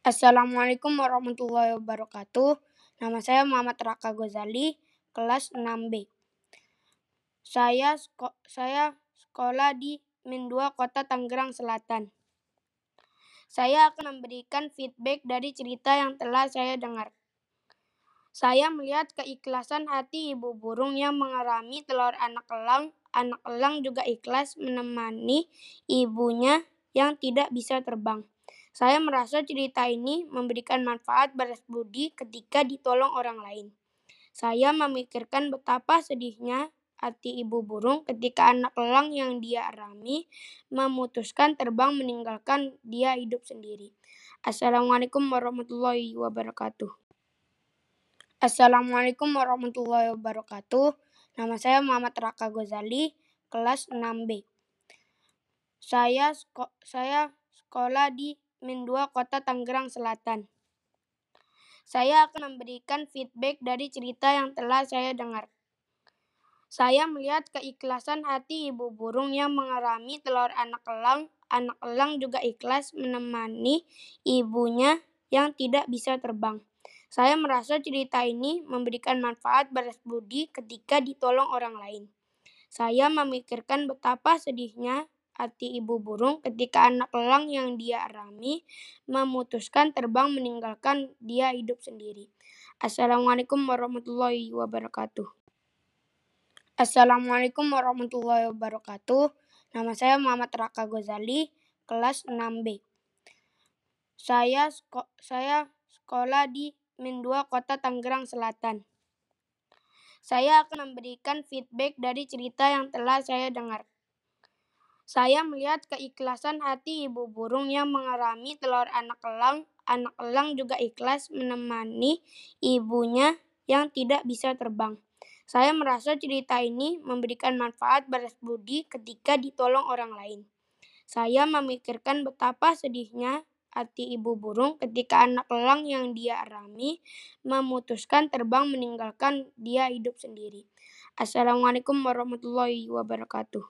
Assalamualaikum warahmatullahi wabarakatuh. Nama saya Muhammad Raka Ghazali, kelas 6B. Saya sko saya sekolah di Min 2 Kota Tangerang Selatan. Saya akan memberikan feedback dari cerita yang telah saya dengar. Saya melihat keikhlasan hati ibu burung yang mengerami telur anak elang. Anak elang juga ikhlas menemani ibunya yang tidak bisa terbang. Saya merasa cerita ini memberikan manfaat balas budi ketika ditolong orang lain. Saya memikirkan betapa sedihnya hati ibu burung ketika anak elang yang dia arami memutuskan terbang meninggalkan dia hidup sendiri. Assalamualaikum warahmatullahi wabarakatuh. Assalamualaikum warahmatullahi wabarakatuh. Nama saya Muhammad Raka Ghazali, kelas 6B. Saya sko saya sekolah di Min 2 Kota Tangerang Selatan. Saya akan memberikan feedback dari cerita yang telah saya dengar. Saya melihat keikhlasan hati ibu burung yang mengerami telur anak elang. Anak elang juga ikhlas menemani ibunya yang tidak bisa terbang. Saya merasa cerita ini memberikan manfaat balas budi ketika ditolong orang lain. Saya memikirkan betapa sedihnya hati ibu burung ketika anak elang yang dia arami memutuskan terbang meninggalkan dia hidup sendiri. Assalamualaikum warahmatullahi wabarakatuh. Assalamualaikum warahmatullahi wabarakatuh. Nama saya Muhammad Raka Ghazali, kelas 6B. Saya saya sekolah di 2 Kota Tangerang Selatan. Saya akan memberikan feedback dari cerita yang telah saya dengar. Saya melihat keikhlasan hati ibu burung yang mengerami telur anak elang. Anak elang juga ikhlas menemani ibunya yang tidak bisa terbang. Saya merasa cerita ini memberikan manfaat balas budi ketika ditolong orang lain. Saya memikirkan betapa sedihnya hati ibu burung ketika anak elang yang dia arami memutuskan terbang meninggalkan dia hidup sendiri. Assalamualaikum warahmatullahi wabarakatuh.